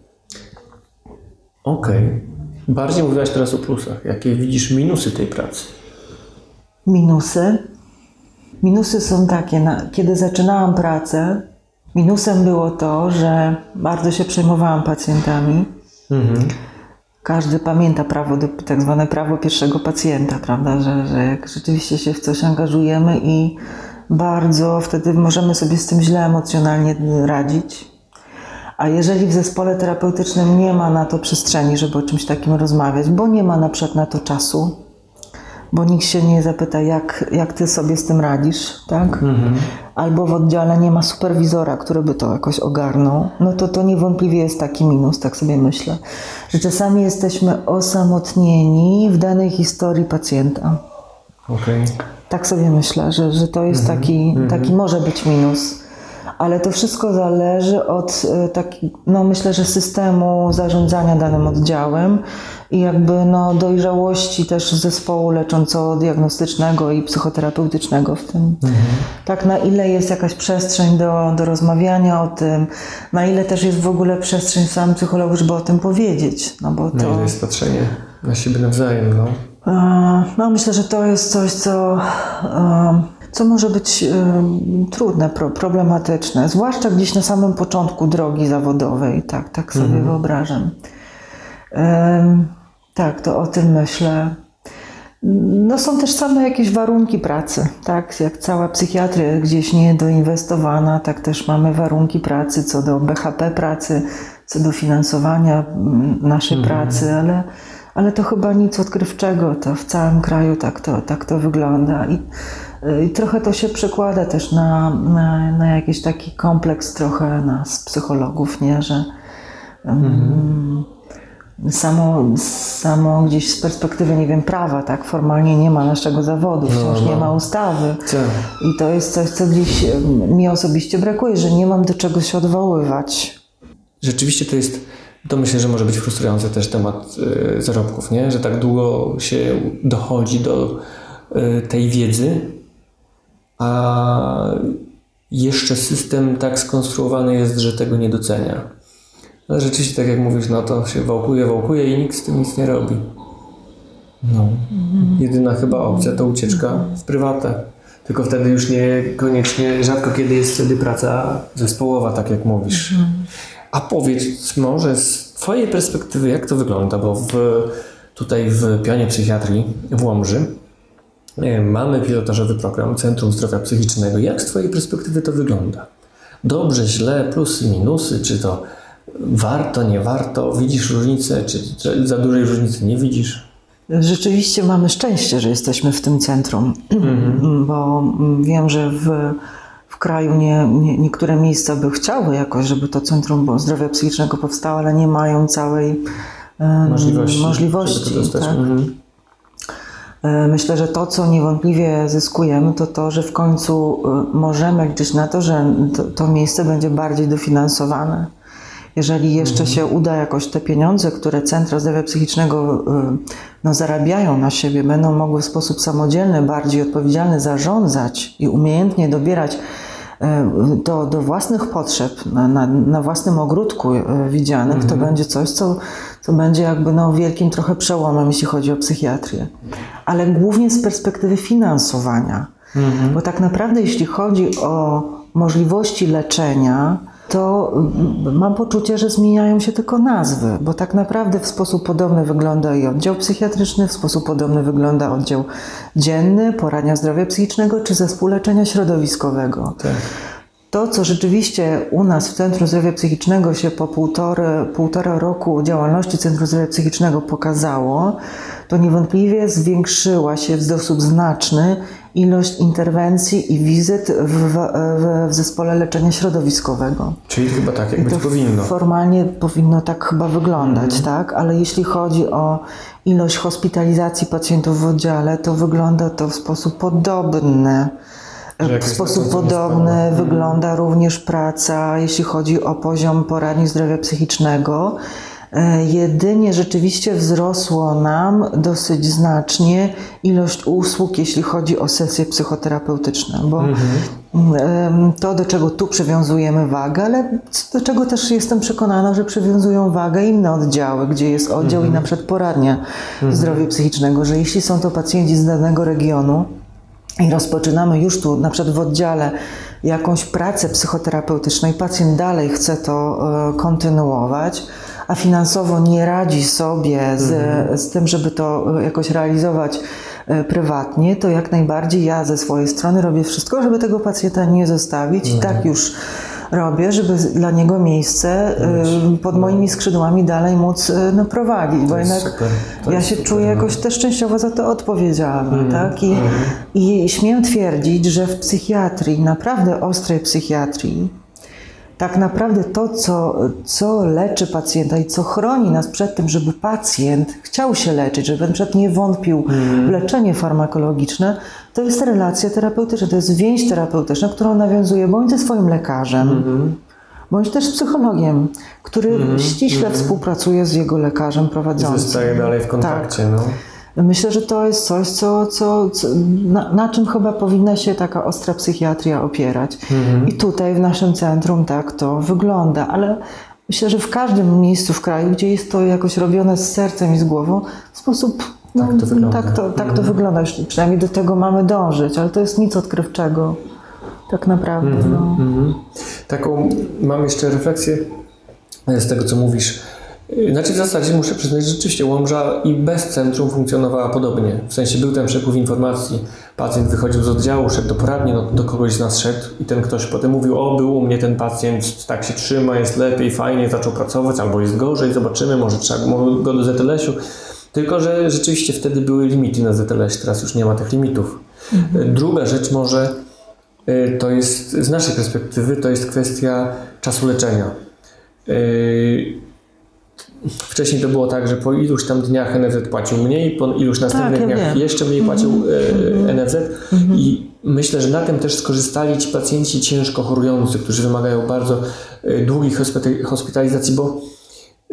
Okej. Bardziej mówiłaś teraz o plusach. Jakie widzisz minusy tej pracy? Minusy. Minusy są takie, na, kiedy zaczynałam pracę, minusem było to, że bardzo się przejmowałam pacjentami. Mhm. Każdy pamięta prawo, do, tak zwane prawo pierwszego pacjenta, prawda, że, że jak rzeczywiście się w coś angażujemy i bardzo wtedy możemy sobie z tym źle emocjonalnie radzić. A jeżeli w zespole terapeutycznym nie ma na to przestrzeni, żeby o czymś takim rozmawiać, bo nie ma na przykład na to czasu, bo nikt się nie zapyta, jak, jak ty sobie z tym radzisz, tak? Albo w oddziale nie ma superwizora, który by to jakoś ogarnął, no to to niewątpliwie jest taki minus, tak sobie myślę, że czasami jesteśmy osamotnieni w danej historii pacjenta. Okej. Tak sobie myślę, że, że to jest taki, taki może być minus. Ale to wszystko zależy od e, taki, no myślę, że systemu zarządzania danym oddziałem i jakby no dojrzałości też zespołu lecząco-diagnostycznego i psychoterapeutycznego w tym. Tak, na ile jest jakaś przestrzeń do, do rozmawiania o tym, na ile też jest w ogóle przestrzeń sam psychologów, żeby o tym powiedzieć. No bo to... i to jest patrzenie na siebie nawzajem, no. E, No, myślę, że to jest coś, co, e, co może być trudne, pro, problematyczne, zwłaszcza gdzieś na samym początku drogi zawodowej. Tak, tak sobie wyobrażam. Em, Tak, to o tym myślę. No są też same jakieś warunki pracy, tak? Jak cała psychiatria gdzieś niedoinwestowana, tak też mamy warunki pracy co do BHP pracy, co do finansowania naszej pracy, ale, ale to chyba nic odkrywczego, to w całym kraju tak to, tak to wygląda. I, I trochę to się przekłada też na, na, na jakiś taki kompleks trochę nas, psychologów, nie? Że mm, samo, samo gdzieś z perspektywy, nie wiem, prawa, tak, formalnie nie ma naszego zawodu, wciąż nie ma ustawy. Co? I to jest coś, co gdzieś mi osobiście brakuje, że nie mam do czego się odwoływać. Rzeczywiście to jest, to myślę, że może być frustrujący też temat y, zarobków, nie? Że tak długo się dochodzi do y, tej wiedzy, a jeszcze system tak skonstruowany jest, że tego nie docenia. Ale rzeczywiście, tak jak mówisz, no to się wałkuje, wałkuje i nikt z tym nic nie robi. No. Jedyna chyba opcja to ucieczka w prywatę. Tylko wtedy już niekoniecznie, rzadko kiedy jest wtedy praca zespołowa, tak jak mówisz. A powiedz może z Twojej perspektywy, jak to wygląda, bo w, tutaj w Pionie Psychiatrii w Łomży e, mamy pilotażowy program Centrum Zdrowia Psychicznego. Jak z Twojej perspektywy to wygląda? Dobrze, źle, plusy, minusy, czy to warto, nie warto? Widzisz różnicę, czy, czy za dużej różnicy nie widzisz? Rzeczywiście mamy szczęście, że jesteśmy w tym centrum, bo wiem, że w kraju nie, nie, niektóre miejsca by chciały jakoś, żeby to Centrum Zdrowia Psychicznego powstało, ale nie mają całej Możliwości. możliwości tak? Mhm. E, Myślę, że to, co niewątpliwie zyskujemy, to to, że w końcu e, możemy liczyć na to, że to, to miejsce będzie bardziej dofinansowane. Jeżeli jeszcze się uda jakoś te pieniądze, które Centra Zdrowia Psychicznego e, no, zarabiają na siebie, będą mogły w sposób samodzielny, bardziej odpowiedzialny zarządzać i umiejętnie dobierać do, do własnych potrzeb, na, na, na własnym ogródku e, widzianych, to będzie coś, co, co będzie jakby no, wielkim trochę przełomem, jeśli chodzi o psychiatrię. Ale głównie z perspektywy finansowania. Bo tak naprawdę, jeśli chodzi o możliwości leczenia, to mam poczucie, że zmieniają się tylko nazwy, bo tak naprawdę w sposób podobny wygląda i oddział psychiatryczny, w sposób podobny wygląda oddział dzienny, poradnia zdrowia psychicznego czy zespół leczenia środowiskowego. Tak. To, co rzeczywiście u nas w Centrum Zdrowia Psychicznego się po półtory, półtora roku działalności Centrum Zdrowia Psychicznego pokazało, to niewątpliwie zwiększyła się w sposób znaczny ilość interwencji i wizyt w, w, w zespole leczenia środowiskowego. Czyli chyba tak, jak być to powinno. Formalnie powinno tak chyba wyglądać, tak? Ale jeśli chodzi o ilość hospitalizacji pacjentów w oddziale, to wygląda to w sposób podobny. W sposób podobny wygląda również praca, jeśli chodzi o poziom poradni zdrowia psychicznego. E, jedynie rzeczywiście wzrosło nam dosyć znacznie ilość usług, jeśli chodzi o sesje psychoterapeutyczne, bo em, to, do czego tu przywiązujemy wagę, ale do czego też jestem przekonana, że przywiązują wagę inne oddziały, gdzie jest oddział i na przykład poradnia zdrowia psychicznego, że jeśli są to pacjenci z danego regionu, i rozpoczynamy już tu, na przykład w oddziale, jakąś pracę psychoterapeutyczną i pacjent dalej chce to e, kontynuować, a finansowo nie radzi sobie z, z tym, żeby to e, jakoś realizować e, prywatnie, to jak najbardziej ja ze swojej strony robię wszystko, żeby tego pacjenta nie zostawić i tak już robię, żeby dla niego miejsce e, pod moimi skrzydłami dalej móc no, prowadzić, bo jednak super. Ja się super, czuję no. jakoś też częściowo za to odpowiedzialna, tak? I, I śmiem twierdzić, że w psychiatrii, naprawdę ostrej psychiatrii, tak naprawdę to, co, co leczy pacjenta i co chroni nas przed tym, żeby pacjent chciał się leczyć, żeby na przykład nie wątpił w leczenie farmakologiczne, to jest relacja terapeutyczna, to jest więź terapeutyczna, którą nawiązuje bądź ze swoim lekarzem, bądź też psychologiem, który ściśle współpracuje z jego lekarzem prowadzącym. Zostaje dalej w kontakcie. No. Myślę, że to jest coś, co, co, co, na, na czym chyba powinna się taka ostra psychiatria opierać. I tutaj w naszym centrum tak to wygląda, ale myślę, że w każdym miejscu w kraju, gdzie jest to jakoś robione z sercem i z głową, w sposób. No, Tak to wygląda. Tak to, tak to wygląda. Już przynajmniej do tego mamy dążyć, ale to jest nic odkrywczego. Tak naprawdę. No. Mhm. Taką mam jeszcze refleksję z tego, co mówisz. E, Znaczy w zasadzie muszę przyznać, że rzeczywiście Łomża i bez centrum funkcjonowała podobnie. W sensie był ten przepływ informacji. Pacjent wychodził z oddziału, szedł do poradni, no, do kogoś z nas szedł i ten ktoś potem mówił, o był u mnie ten pacjent, tak się trzyma, jest lepiej, fajnie, zaczął pracować, albo jest gorzej, zobaczymy, może trzeba go do ZLS-u. Tylko, że rzeczywiście wtedy były limity na ZLS, teraz już nie ma tych limitów. E, Druga rzecz może Y, to jest z naszej perspektywy to jest kwestia czasu leczenia. Wcześniej to było tak, że po iluś tam dniach NFZ płacił mniej, po iluś następnych ja dniach wiem. jeszcze mniej płacił y, NFZ i myślę, że na tym też skorzystali ci pacjenci ciężko chorujący, którzy wymagają bardzo y, długich hospita- hospitalizacji, bo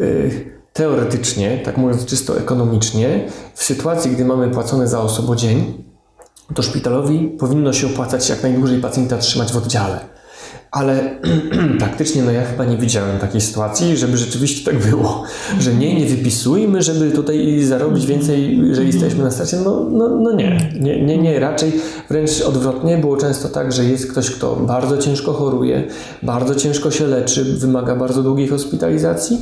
y, teoretycznie, tak mówiąc czysto ekonomicznie, w sytuacji, gdy mamy płacone za osobodzień, to szpitalowi powinno się opłacać jak najdłużej pacjenta trzymać w oddziale. Ale (clears throat) praktycznie no ja chyba nie widziałem takiej sytuacji, żeby rzeczywiście tak było, że nie, nie wypisujmy, żeby tutaj zarobić więcej, że jesteśmy na stracie. No, no, no nie, nie, nie, nie, raczej wręcz odwrotnie. Było często tak, że jest ktoś, kto bardzo ciężko choruje, bardzo ciężko się leczy, wymaga bardzo długiej hospitalizacji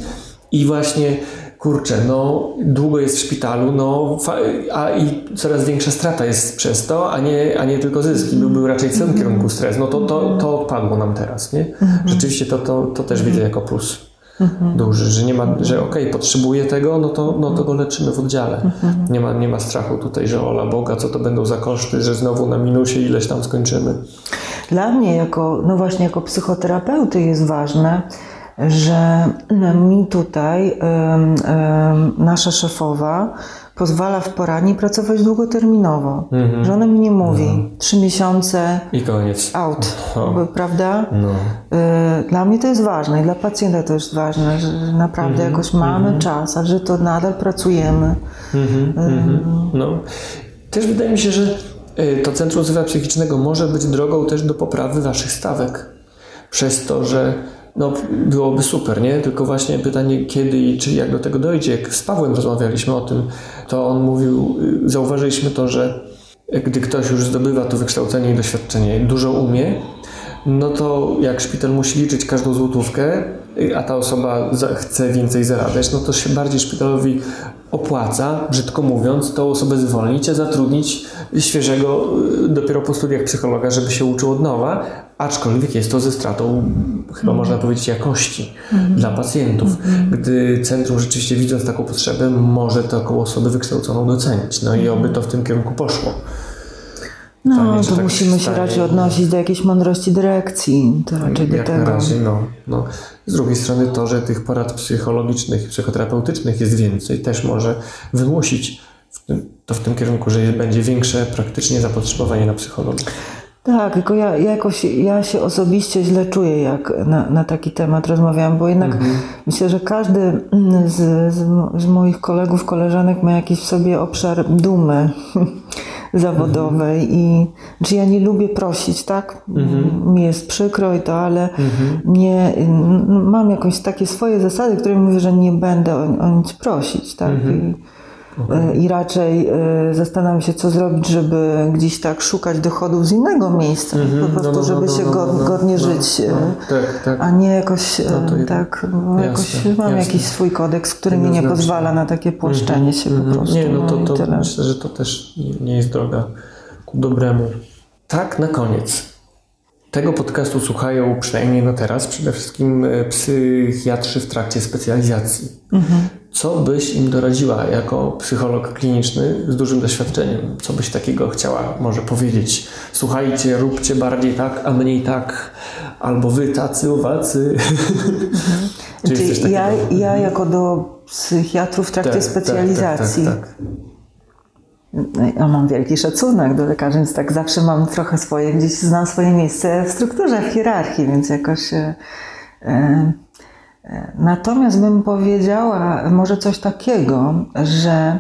i właśnie kurczę, no długo jest w szpitalu, no a i coraz większa strata jest przez to, a nie, a nie tylko zyski. Byłby raczej w tym kierunku stres. No to, to, to odpadło nam teraz, nie? Rzeczywiście to, to, to też widzę jako plus duży, że nie ma, że okej, potrzebuję tego, no to, no to go leczymy w oddziale. Nie ma, nie ma strachu tutaj, że ola Boga, co to będą za koszty, że znowu na minusie ileś tam skończymy. Dla mnie, jako, no właśnie jako psychoterapeuty, jest ważne, że mi tutaj nasza szefowa pozwala w poradni pracować długoterminowo. Że ona mi nie mówi trzy miesiące I koniec. out, O. prawda? No. Y, Dla mnie to jest ważne i dla pacjenta to jest ważne, że naprawdę jakoś mamy czas, a że to nadal pracujemy. No. Też wydaje mi się, że y, to Centrum Zdrowia Psychicznego może być drogą też do poprawy waszych stawek. Przez to, że no, byłoby super, nie? Tylko właśnie pytanie, kiedy i czy jak do tego dojdzie. Jak z Pawłem rozmawialiśmy o tym, to on mówił, y, zauważyliśmy to, że gdy ktoś już zdobywa to wykształcenie i doświadczenie, dużo umie, no to jak szpital musi liczyć każdą złotówkę, y, a ta osoba chce więcej zarabiać, no to się bardziej szpitalowi opłaca, brzydko mówiąc, tą osobę zwolnić, a zatrudnić świeżego y, dopiero po studiach psychologa, żeby się uczył od nowa, aczkolwiek jest to ze stratą, chyba można powiedzieć, jakości dla pacjentów. Gdy centrum rzeczywiście widząc taką potrzebę, może taką osobę wykształconą docenić. No i oby to w tym kierunku poszło. No, Pytanie, to tak musimy się raczej odnosić do jakiejś mądrości dyrekcji. To raczej do tego. na razie, no, no. Z drugiej strony to, że tych porad psychologicznych i psychoterapeutycznych jest więcej, też może wymusić to w tym kierunku, że będzie większe praktycznie zapotrzebowanie na psychologii. Tak, tylko ja, ja jakoś ja się osobiście źle czuję, jak na, na taki temat rozmawiam, bo jednak myślę, że każdy z, z, z moich kolegów, koleżanek ma jakiś w sobie obszar dumy (laughs) zawodowej i że ja nie lubię prosić, tak? Mi jest przykro i to, ale nie, n- mam jakieś takie swoje zasady, które mówię, że nie będę o, o nic prosić, tak? I, E, I raczej e, zastanawiam się, co zrobić, żeby gdzieś tak szukać dochodów z innego miejsca, po prostu, no, no, żeby no, się no, go, no, no, godnie no, żyć, e, no, tak, tak. a nie jakoś No tak, bo jakoś mam jasne. jakiś swój kodeks, który mi nie pozwala na takie płaszczenie się po prostu. Nie, no to, to myślę, że to też nie- jest droga ku dobremu. Tak, na koniec. Tego podcastu słuchają przynajmniej na teraz przede wszystkim psychiatrzy w trakcie specjalizacji. Co byś im doradziła jako psycholog kliniczny z dużym doświadczeniem? Co byś takiego chciała może powiedzieć? Słuchajcie, róbcie bardziej tak, a mniej tak. Albo wy tacy, owacy. Czy jest coś Znaczy, ja, ja jako do psychiatrów w trakcie Tak, tak, specjalizacji, Tak, tak, tak, Ja mam wielki szacunek do lekarzy, więc tak zawsze mam trochę swoje, gdzieś znam swoje miejsce w strukturze, w hierarchii, więc jakoś. E, natomiast bym powiedziała może coś takiego, że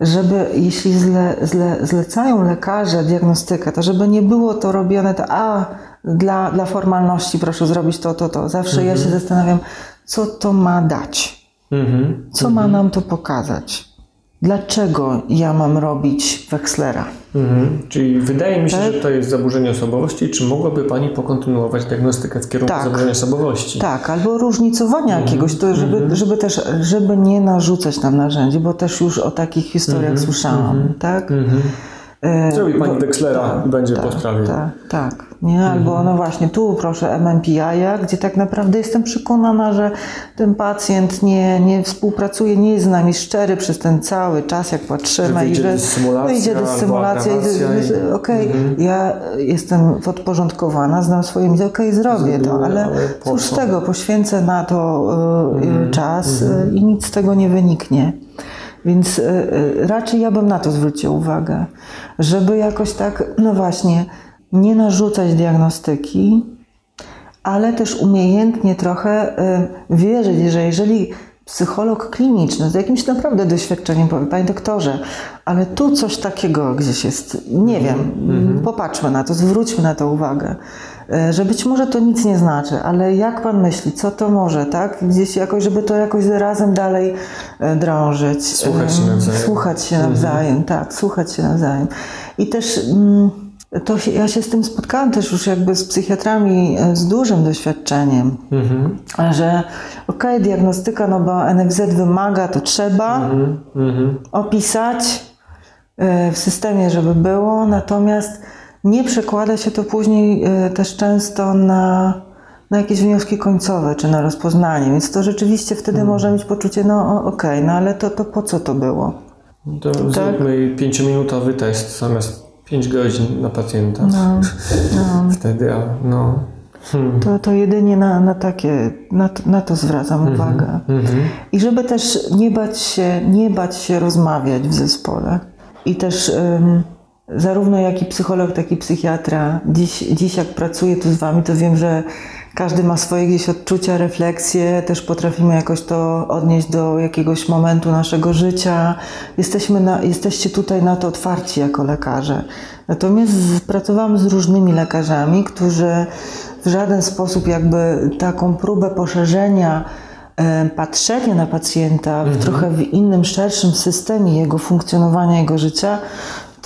żeby jeśli zle, zle, zlecają lekarze diagnostykę, to żeby nie było to robione, to a dla, dla formalności proszę zrobić to, to, to. Zawsze ja się zastanawiam, co to ma dać. Mhm. Co ma nam to pokazać? Dlaczego ja mam robić Wexlera? Mhm. Czyli wydaje mi się, Tak. że to jest zaburzenie osobowości. Czy mogłaby Pani pokontynuować diagnostykę w kierunku Tak. zaburzenia osobowości? Tak, albo różnicowania jakiegoś, to żeby, żeby też, żeby nie narzucać nam narzędzi, bo też już o takich historiach słyszałam, tak? Mhm. E, Zrobi Pani bo- Wexlera i będzie po sprawie. Tak, tak. Nie? Albo no właśnie tu proszę MMPI, gdzie tak naprawdę jestem przekonana, że ten pacjent nie, nie współpracuje, nie jest z nami szczery przez ten cały czas, jak patrzymy Że i że wyjdzie albo dysymulacja i agravacja i- Mhm. okej, ja jestem podporządkowana, znam swoje miejsce, okej, zrobię to, ale ale cóż z tego, poświęcę na to y, Mhm. y, czas y, i nic z tego nie wyniknie. Więc y, y, raczej ja bym na to zwróciła uwagę, żeby jakoś tak, no właśnie, nie narzucać diagnostyki, ale też umiejętnie trochę y, wierzyć, że jeżeli psycholog kliniczny z jakimś naprawdę doświadczeniem powie, panie doktorze, ale tu coś takiego gdzieś jest, nie wiem, popatrzmy na to, zwróćmy na to uwagę, że być może to nic nie znaczy, ale jak pan myśli, co to może, tak? Gdzieś jakoś, żeby to jakoś razem dalej y, drążyć. Słuchać się nawzajem. Słuchać się nawzajem, tak, słuchać się nawzajem. I też mm, to się, ja się z tym spotkałam też już jakby z psychiatrami e, z dużym doświadczeniem, Mhm. że okej, diagnostyka, no bo NFZ wymaga, to trzeba Mhm. Mhm. opisać e, w systemie, żeby było, natomiast nie przekłada się to później e, też często na, na jakieś wnioski końcowe czy na rozpoznanie, więc to rzeczywiście wtedy może mieć poczucie, no okej, no ale to, to po co to było? To zróbmy pięciominutowy test zamiast 5 godzin na pacjenta. No, no. (laughs) Wtedy, no. Hmm. To, to jedynie na, na takie, na, to- na to zwracam uwagę. Mhm. I żeby też nie bać się, nie bać się rozmawiać w zespole. I też ym, zarówno jak i psycholog, tak i psychiatra, dziś, dziś jak pracuję tu z wami, to wiem, że każdy ma swoje gdzieś odczucia, refleksje, też potrafimy jakoś to odnieść do jakiegoś momentu naszego życia. Jesteśmy na, jesteście tutaj na to otwarci jako lekarze. Natomiast pracowałam z różnymi lekarzami, którzy w żaden sposób jakby taką próbę poszerzenia e, patrzenia na pacjenta w trochę w innym, szerszym systemie jego funkcjonowania, jego życia,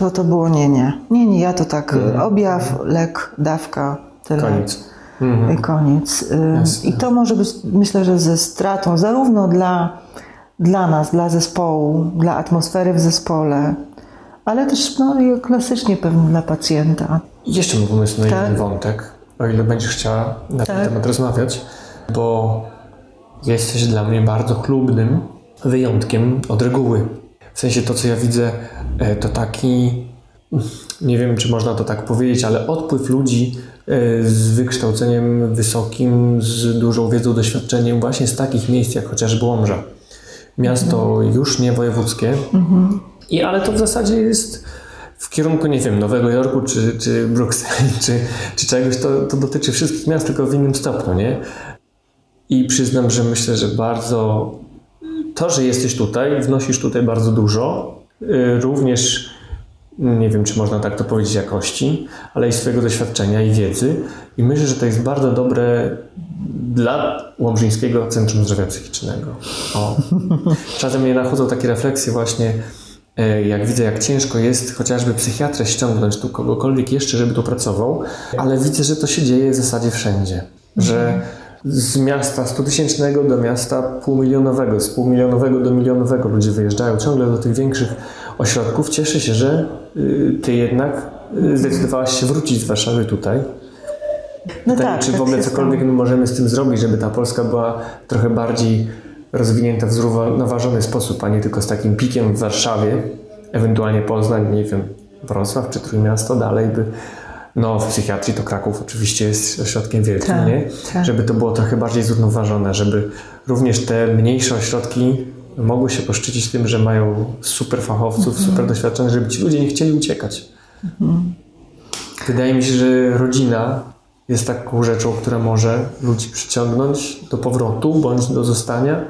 to to było nie, nie. Nie, nie, ja to tak e, objaw, lek, dawka, tyle. Koniec. Mhm. I koniec. I to może być, myślę, że ze stratą zarówno dla, dla nas, dla zespołu, dla atmosfery w zespole, ale też no, klasycznie pewnie dla pacjenta. Jeszcze mam pomysł na Tak. jeden wątek, o ile będziesz chciała na ten Tak. temat rozmawiać, bo jesteś dla mnie bardzo chlubnym wyjątkiem od reguły. W sensie to, co ja widzę, e, to taki, nie wiem, czy można to tak powiedzieć, ale odpływ ludzi e, z wykształceniem wysokim, z dużą wiedzą, doświadczeniem właśnie z takich miejsc, jak chociażby Łomża. Miasto już nie wojewódzkie, I, ale to w zasadzie jest w kierunku, nie wiem, Nowego Jorku czy, czy Brukseli, (laughs) czy, czy czegoś, to, to dotyczy wszystkich miast, tylko w innym stopniu, nie? I przyznam, że myślę, że bardzo to, że jesteś tutaj, wnosisz tutaj bardzo dużo, y, również nie wiem, czy można tak to powiedzieć, jakości, ale i swojego doświadczenia i wiedzy. I myślę, że to jest bardzo dobre dla Łomżyńskiego Centrum Zdrowia Psychicznego. O. (laughs) Czasem mnie nachodzą takie refleksje właśnie, e, jak widzę, jak ciężko jest chociażby psychiatrę ściągnąć tu kogokolwiek jeszcze, żeby tu pracował, ale widzę, że to się dzieje w zasadzie wszędzie. Że z miasta 100 tysięcznego do miasta półmilionowego, z półmilionowego do milionowego ludzie wyjeżdżają ciągle do tych większych ośrodków. Cieszę się, że y, ty jednak y, zdecydowałaś się wrócić z Warszawy tutaj. No Pytanie, tak, czy w tak ogóle się cokolwiek my możemy z tym zrobić, żeby ta Polska była trochę bardziej rozwinięta w zrównoważony sposób, a nie tylko z takim pikiem w Warszawie, ewentualnie Poznań, nie wiem, Wrocław czy Trójmiasto, dalej by no, w psychiatrii to Kraków oczywiście jest ośrodkiem wielkim, Tak, nie? tak. Żeby to było trochę bardziej zrównoważone, żeby również te mniejsze ośrodki mogły się poszczycić tym, że mają super fachowców, Mhm. super doświadczonych, żeby ci ludzie nie chcieli uciekać. Wydaje mi się, że rodzina jest taką rzeczą, która może ludzi przyciągnąć do powrotu bądź do zostania.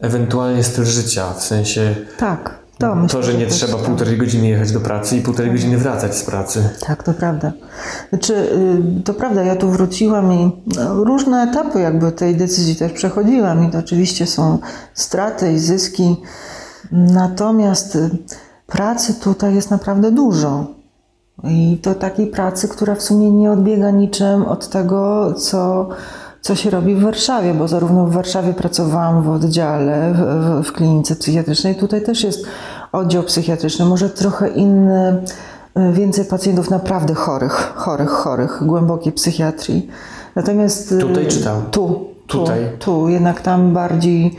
Ewentualnie styl życia, w sensie Tak, to myślę, to, że nie trzeba tak. półtorej godziny jechać do pracy i półtorej godziny wracać z pracy. Tak, to prawda. Znaczy, y, to prawda, ja tu wróciłam i no, różne etapy jakby tej decyzji też przechodziłam i to oczywiście są straty i zyski. Natomiast y, pracy tutaj jest naprawdę dużo. I to takiej pracy, która w sumie nie odbiega niczym od tego, co, co się robi w Warszawie, bo zarówno w Warszawie pracowałam w oddziale, w, w klinice psychiatrycznej, tutaj też jest oddział psychiatryczny, może trochę inny, y, więcej pacjentów naprawdę chorych, chorych, chorych, głębokiej psychiatrii. Natomiast y, Tutaj czy tam? Tu, tu, Tutaj. tu, jednak tam bardziej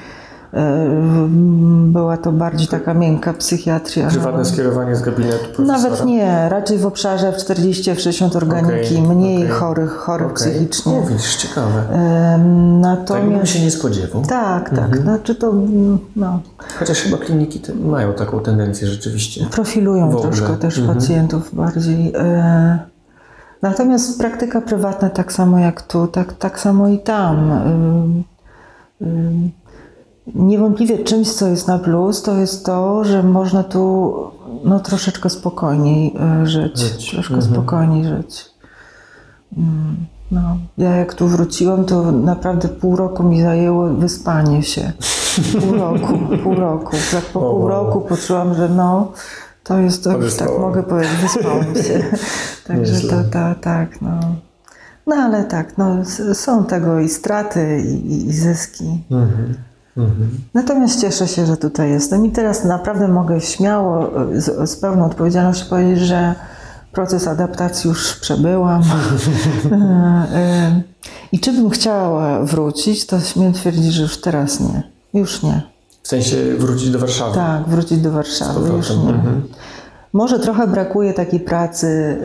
była to bardziej taka miękka psychiatria. Prywatne skierowanie z gabinetu profesora. Nawet nie, raczej w obszarze w 40-60 organiki, Okej, mniej okej. chorych, chorych Okej. psychicznie. Widzisz, ciekawe. Em, Tego bym Natomiast się nie spodziewał. tak, tak, Mhm. znaczy to no, Chociaż chyba kliniki mają taką tendencję rzeczywiście. profilują troszkę też Mhm. pacjentów bardziej. e, Natomiast praktyka prywatna tak samo jak tu, tak, tak samo i tam. Niewątpliwie czymś, co jest na plus, to jest to, że można tu no, troszeczkę spokojniej e, żyć. Żyć. Troszkę Mhm. spokojniej żyć. Mm, No, ja jak tu wróciłam, to naprawdę pół roku mi zajęło wyspanie się. Pół (laughs) roku, pół roku. Tak po pół roku poczułam, że no, to jest to już tak mogę powiedzieć, wyspałam się. (laughs) Także to, to, tak, no. No ale tak, no, są tego i straty, i, i- i zyski. Mhm. Mhm. Natomiast cieszę się, że tutaj jestem i teraz naprawdę mogę śmiało, e, z, z pełną odpowiedzialnością powiedzieć, że proces adaptacji już przebyłam. (laughs) E, e, I czy bym chciała wrócić, to śmiem twierdzić, że już teraz nie. Już nie. W sensie wrócić do Warszawy. Tak, wrócić do Warszawy, już nie. Mhm. Może trochę brakuje takiej pracy,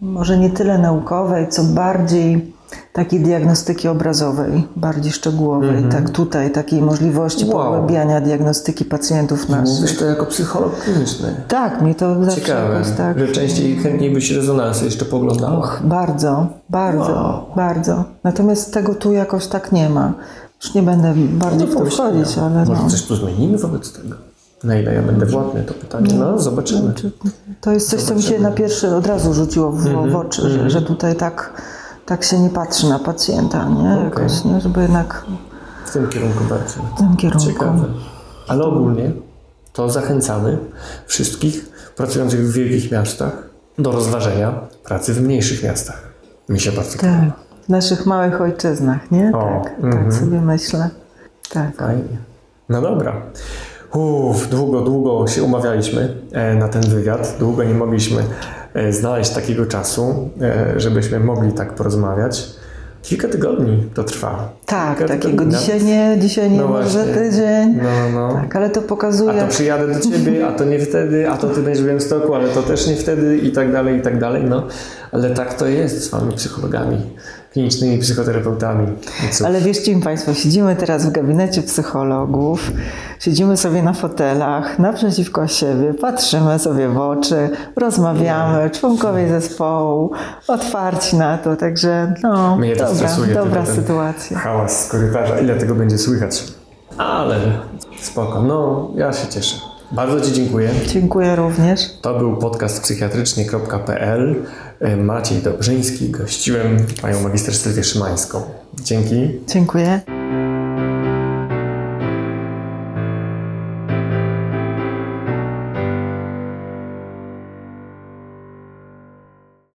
może nie tyle naukowej, co bardziej takiej diagnostyki obrazowej, bardziej szczegółowej. Tak tutaj, takiej możliwości Mhm. Wow. pogłębiania diagnostyki pacjentów naszych. Mówisz to jako psycholog kliniczny. Tak, mnie to zawsze Ciekawe, jakoś tak... że częściej chętniej byś rezonansy jeszcze poglądała. Och, bardzo, bardzo, Wow. bardzo. Natomiast tego tu jakoś tak nie ma. Już nie będę bardziej w to wchodzić, ale Może no. coś tu zmienimy wobec tego? Na ile ja będę władny, to pytanie. No, zobaczymy. Czy- To jest coś, co mi się na pierwszy od razu rzuciło w, Mhm, w oczy, że, że tutaj tak, tak się nie patrzy na pacjenta, nie? Jakoś, nie? Żeby jednak W tym kierunku bardziej. w tym kierunku. Ciekawe. Ale ogólnie to zachęcamy wszystkich pracujących w wielkich miastach do rozważenia pracy w mniejszych miastach. Mi się bardzo podoba. Tak, w naszych małych ojczyznach, nie? O, tak, mhm. tak sobie myślę. Tak. Fajnie. No dobra. Uff, długo, długo się umawialiśmy e, na ten wywiad. Długo nie mogliśmy znaleźć takiego czasu, e, żebyśmy mogli tak porozmawiać. Kilka tygodni to trwa. Tak, Kilka takiego tygodni. dzisiaj nie, dzisiaj nie, No może właśnie. tydzień. No, no. Tak, ale to A pokazuje. to przyjadę do ciebie, a to nie wtedy, a to ty będziesz w Białymstoku, ale to też nie wtedy i tak dalej, i tak dalej. No. Ale tak to jest z wami psychologami, klinicznymi psychoterapeutami. Ale wierzcie mi Państwo, siedzimy teraz w gabinecie psychologów, siedzimy sobie na fotelach naprzeciwko siebie, patrzymy sobie w oczy, rozmawiamy, członkowie zespołu, otwarci na to, także no, Mnie dobra, stresuje dobra sytuacja. hałas z korytarza, ile tego będzie słychać. Ale spoko, no ja się cieszę. Bardzo Ci dziękuję. Dziękuję również. To był podcast psychiatrycznie.pl. Maciej Dobrzyński, gościłem panią magister Sylwię Szymańską. Dzięki. Dziękuję.